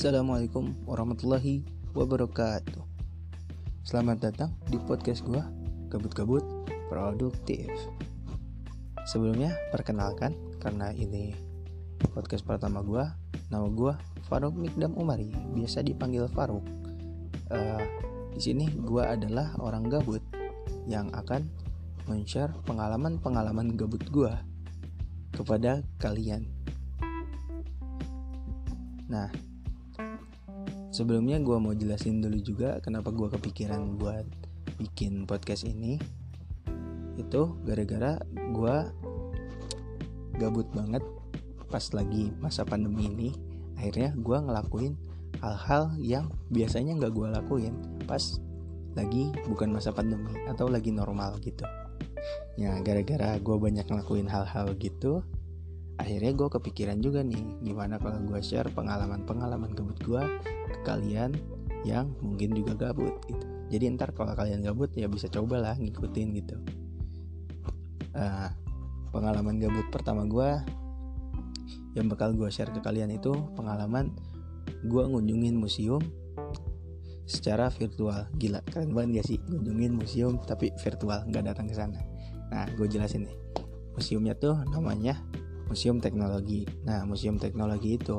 Assalamualaikum warahmatullahi wabarakatuh. Selamat datang di podcast gue Gabut-gabut produktif. Sebelumnya perkenalkan Karena ini podcast pertama gue Nama gue Faruk Mikdam Umari Biasa dipanggil Faruk. Uh, Di sini gue adalah orang gabut Yang akan men-share pengalaman-pengalaman gabut gue Kepada kalian. Nah, sebelumnya gue mau jelasin dulu juga kenapa gue kepikiran buat bikin podcast ini. Itu gara-gara gue gabut banget pas lagi masa pandemi ini. Akhirnya gue ngelakuin hal-hal yang biasanya nggak gue lakuin pas lagi bukan masa pandemi atau lagi normal gitu. Ya gara-gara gue banyak ngelakuin hal-hal gitu, akhirnya gue kepikiran juga nih gimana kalau gue share pengalaman-pengalaman gabut gue ke kalian yang mungkin juga gabut gitu. Jadi ntar kalau kalian gabut ya bisa coba lah ngikutin gitu. Uh, pengalaman gabut pertama gue yang bakal gue share ke kalian itu pengalaman gue ngunjungin museum secara virtual. Gila keren banget gak sih ngunjungin museum tapi virtual nggak datang ke sana. Nah gue jelasin nih. Museumnya tuh namanya Museum Teknologi. Nah, Museum Teknologi itu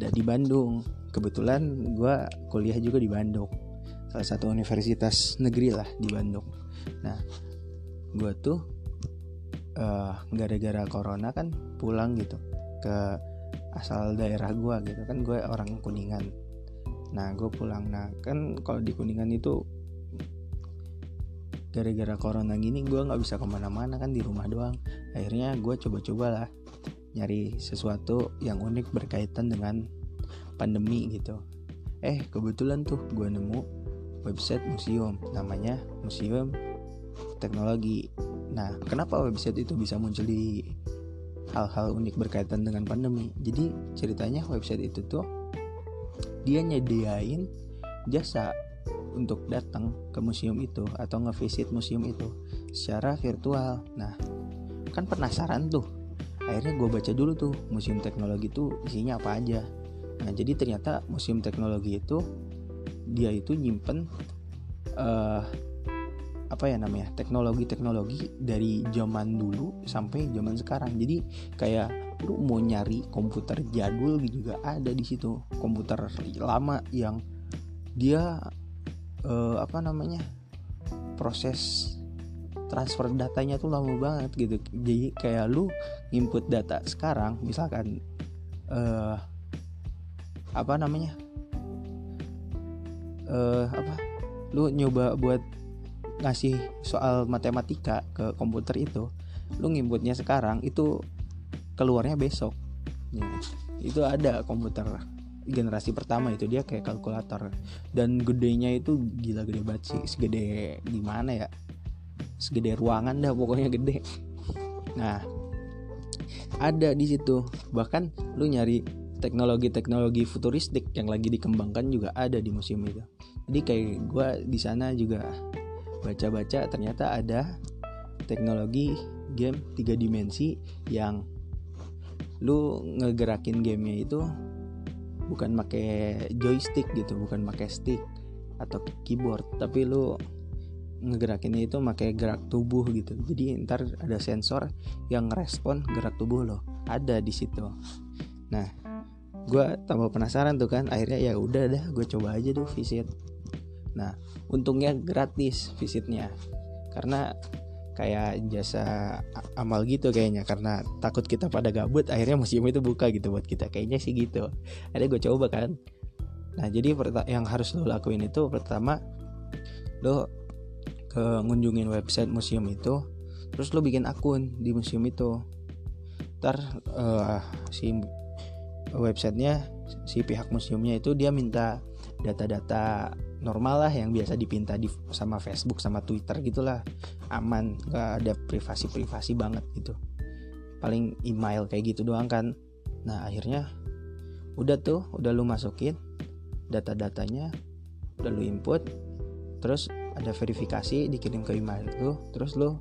ada di Bandung. Kebetulan gue kuliah juga di Bandung. Salah satu universitas negeri lah di Bandung. Nah, gue tuh uh, gara-gara corona kan pulang gitu ke asal daerah gue gitu kan gue orang kuningan. Nah, gue pulang. Nah, kan kalau di kuningan itu gara-gara corona gini gue nggak bisa ke mana-mana kan di rumah doang. Akhirnya gue coba-coba lah nyari sesuatu yang unik berkaitan dengan pandemi gitu. Eh kebetulan tuh gue nemu website museum namanya museum teknologi. Nah kenapa website itu bisa muncul di hal-hal unik berkaitan dengan pandemi? Jadi ceritanya website itu tuh dia nyediain jasa untuk datang ke museum itu atau ngevisit museum itu secara virtual. Nah, kan penasaran tuh. Akhirnya gue baca dulu tuh museum teknologi itu isinya apa aja. Nah, jadi ternyata museum teknologi itu dia itu nyimpen uh, apa ya namanya teknologi-teknologi dari zaman dulu sampai zaman sekarang. Jadi kayak lu mau nyari komputer jadul juga ada di situ komputer lama yang dia uh, apa namanya proses transfer datanya tuh lama banget gitu. Jadi kayak lu input data sekarang misalkan uh, apa namanya uh, apa lu nyoba buat ngasih soal matematika ke komputer itu lu nginputnya sekarang itu keluarnya besok. Ya, itu ada komputer generasi pertama itu dia kayak kalkulator. Dan gedenya itu gila gede banget sih. Segede gimana ya? Segede ruangan dah pokoknya gede. Nah ada di situ. Bahkan lu nyari teknologi-teknologi futuristik yang lagi dikembangkan juga ada di museum itu. Jadi kayak gue di sana juga baca-baca ternyata ada teknologi game tiga dimensi yang lu ngegerakin gamenya itu bukan pakai joystick gitu bukan pakai stick atau keyboard tapi lu ngegerakinnya itu pakai gerak tubuh gitu. Jadi ntar ada sensor yang respon gerak tubuh lo. Ada di situ. Nah gue tambah penasaran tuh kan akhirnya ya udah dah gue coba aja tuh visit. Nah untungnya gratis visitnya. Karena kayak jasa amal gitu kayaknya karena takut kita pada gabut akhirnya museum itu buka gitu buat kita. Kayaknya sih gitu. Ada gue coba kan. Nah jadi yang harus lo lakuin itu pertama lo ke ngunjungin website museum itu terus lo bikin akun di museum itu. Ntar uh, si websitenya si pihak museumnya itu dia minta data-data normal lah yang biasa dipinta di sama Facebook sama Twitter gitulah. Aman gak ada privasi privasi banget gitu. Paling email kayak gitu doang kan. Nah akhirnya udah tuh udah lu masukin data-datanya udah lu input terus ada verifikasi dikirim ke email itu terus lu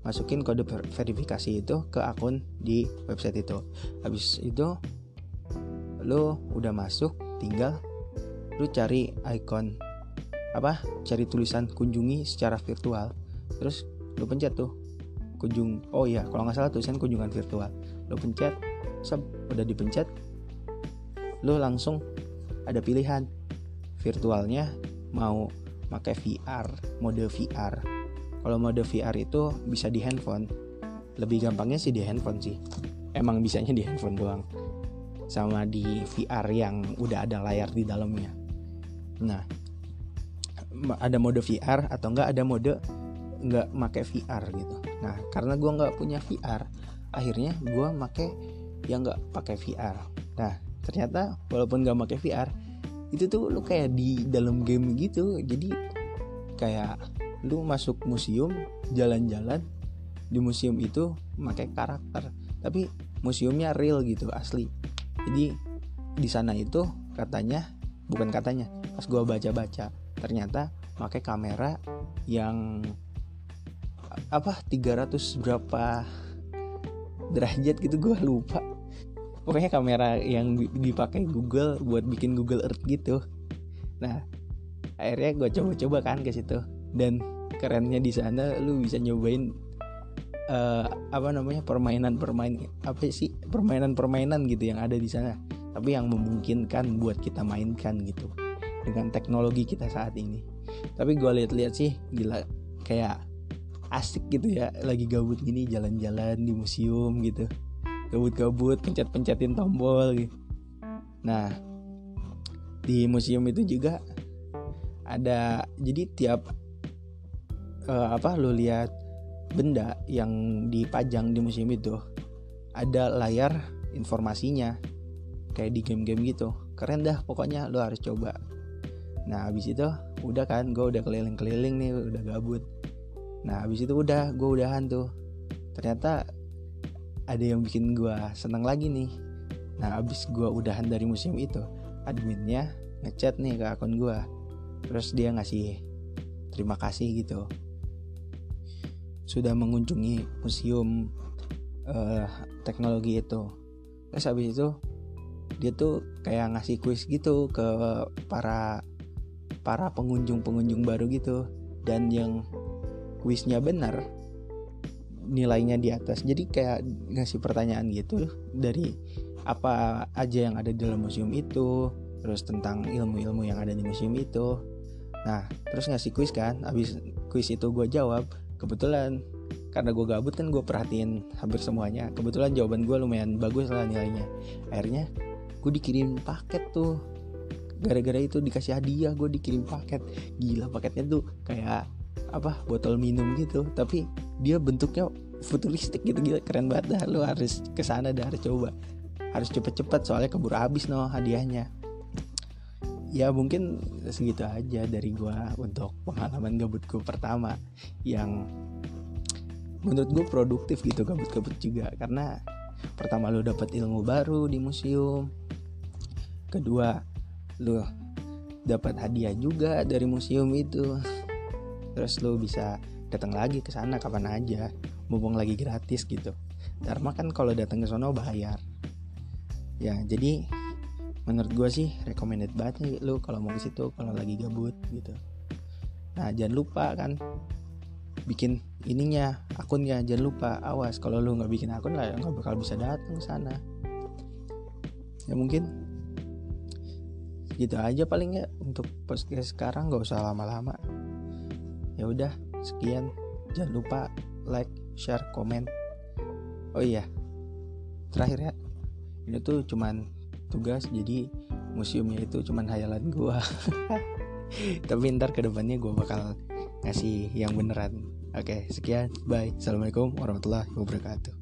masukin kode verifikasi itu ke akun di website itu. Habis itu lu udah masuk tinggal lu cari icon apa cari tulisan kunjungi secara virtual. Terus lu pencet tuh kunjung oh iya kalau nggak salah tulisan kunjungan virtual. Lu pencet sub udah dipencet lu langsung ada pilihan. Virtualnya mau pakai VR mode VR kalau mode VR itu bisa di handphone. Lebih gampangnya sih di handphone sih. Emang bisanya di handphone doang. Sama di VR yang udah ada layar di dalamnya nah ada mode VR atau enggak ada mode nggak make VR gitu. Nah karena gue nggak punya VR akhirnya gue make yang nggak pakai VR nah ternyata walaupun nggak pakai VR itu tuh lu kayak di dalam game gitu. Jadi kayak lu masuk museum jalan-jalan di museum itu pakai karakter. Tapi museumnya real gitu asli. Jadi di sana itu katanya bukan katanya. Pas gue baca-baca ternyata pakai kamera yang apa 300 berapa derajat gitu gue lupa. Pokoknya kamera yang dipakai Google buat bikin Google Earth gitu. Nah akhirnya gue coba-coba kan ke situ. Dan kerennya di sana lu bisa nyobain uh, apa namanya permainan-permainan apa sih permainan-permainan gitu yang ada di sana tapi yang memungkinkan buat kita mainkan gitu dengan teknologi kita saat ini. Tapi gue lihat-lihat sih gila kayak asik gitu ya lagi gabut gini jalan-jalan di museum gitu. Gabut-gabut pencet-pencetin tombol gitu nah di museum itu juga ada jadi tiap uh, apa lo lihat benda yang dipajang di museum itu ada layar informasinya kayak di game-game gitu. Keren dah pokoknya lo harus coba. Nah habis itu udah kan gue udah keliling-keliling nih udah gabut. Nah habis itu udah gue udahan tuh. Ternyata ada yang bikin gue seneng lagi nih. Nah habis gue udahan dari museum itu adminnya ngechat nih ke akun gue terus dia ngasih terima kasih gitu. Sudah mengunjungi museum uh, teknologi itu. Terus habis itu dia tuh kayak ngasih kuis gitu ke para para pengunjung-pengunjung baru gitu. Dan yang kuisnya benar nilainya di atas. Jadi kayak ngasih pertanyaan gitu dari apa aja yang ada di dalam museum itu terus tentang ilmu-ilmu yang ada di museum itu. Nah terus ngasih kuis kan habis kuis itu gue jawab kebetulan karena gue gabut kan gue perhatiin hampir semuanya. Kebetulan jawaban gue lumayan bagus lah nilainya. Akhirnya gue dikirim paket tuh. Gara-gara itu dikasih hadiah gue dikirim paket. Gila paketnya tuh kayak apa botol minum gitu. Tapi dia bentuknya futuristik gitu gila keren banget dah. Lu harus ke sana dah harus coba. Harus cepet-cepet soalnya keburu habis no hadiahnya. Ya mungkin segitu aja dari gue untuk pengalaman gabutku pertama yang menurut gue produktif gitu gabut-gabut juga. Karena pertama lu dapat ilmu baru di museum kedua lu dapat hadiah juga dari museum itu. Terus lu bisa datang lagi ke sana kapan aja. Mumpung lagi gratis gitu. Dharma kan kalau datang ke sana bayar. Ya jadi menurut gue sih recommended banget nih lu kalau mau ke situ kalau lagi gabut gitu. Nah jangan lupa kan bikin ininya akunnya. Jangan lupa awas. Kalau lu nggak bikin akun lah nggak bakal bisa datang ke sana. Ya mungkin gitu aja paling ya untuk podcast sekarang nggak usah lama-lama. Ya udah sekian. Jangan lupa like share komen. Oh iya terakhir ya. Ini tuh cuman tugas jadi museumnya itu cuman hayalan gua. Tapi ntar ke depannya gue bakal ngasih yang beneran. Oke sekian. Bye. Assalamualaikum warahmatullahi wabarakatuh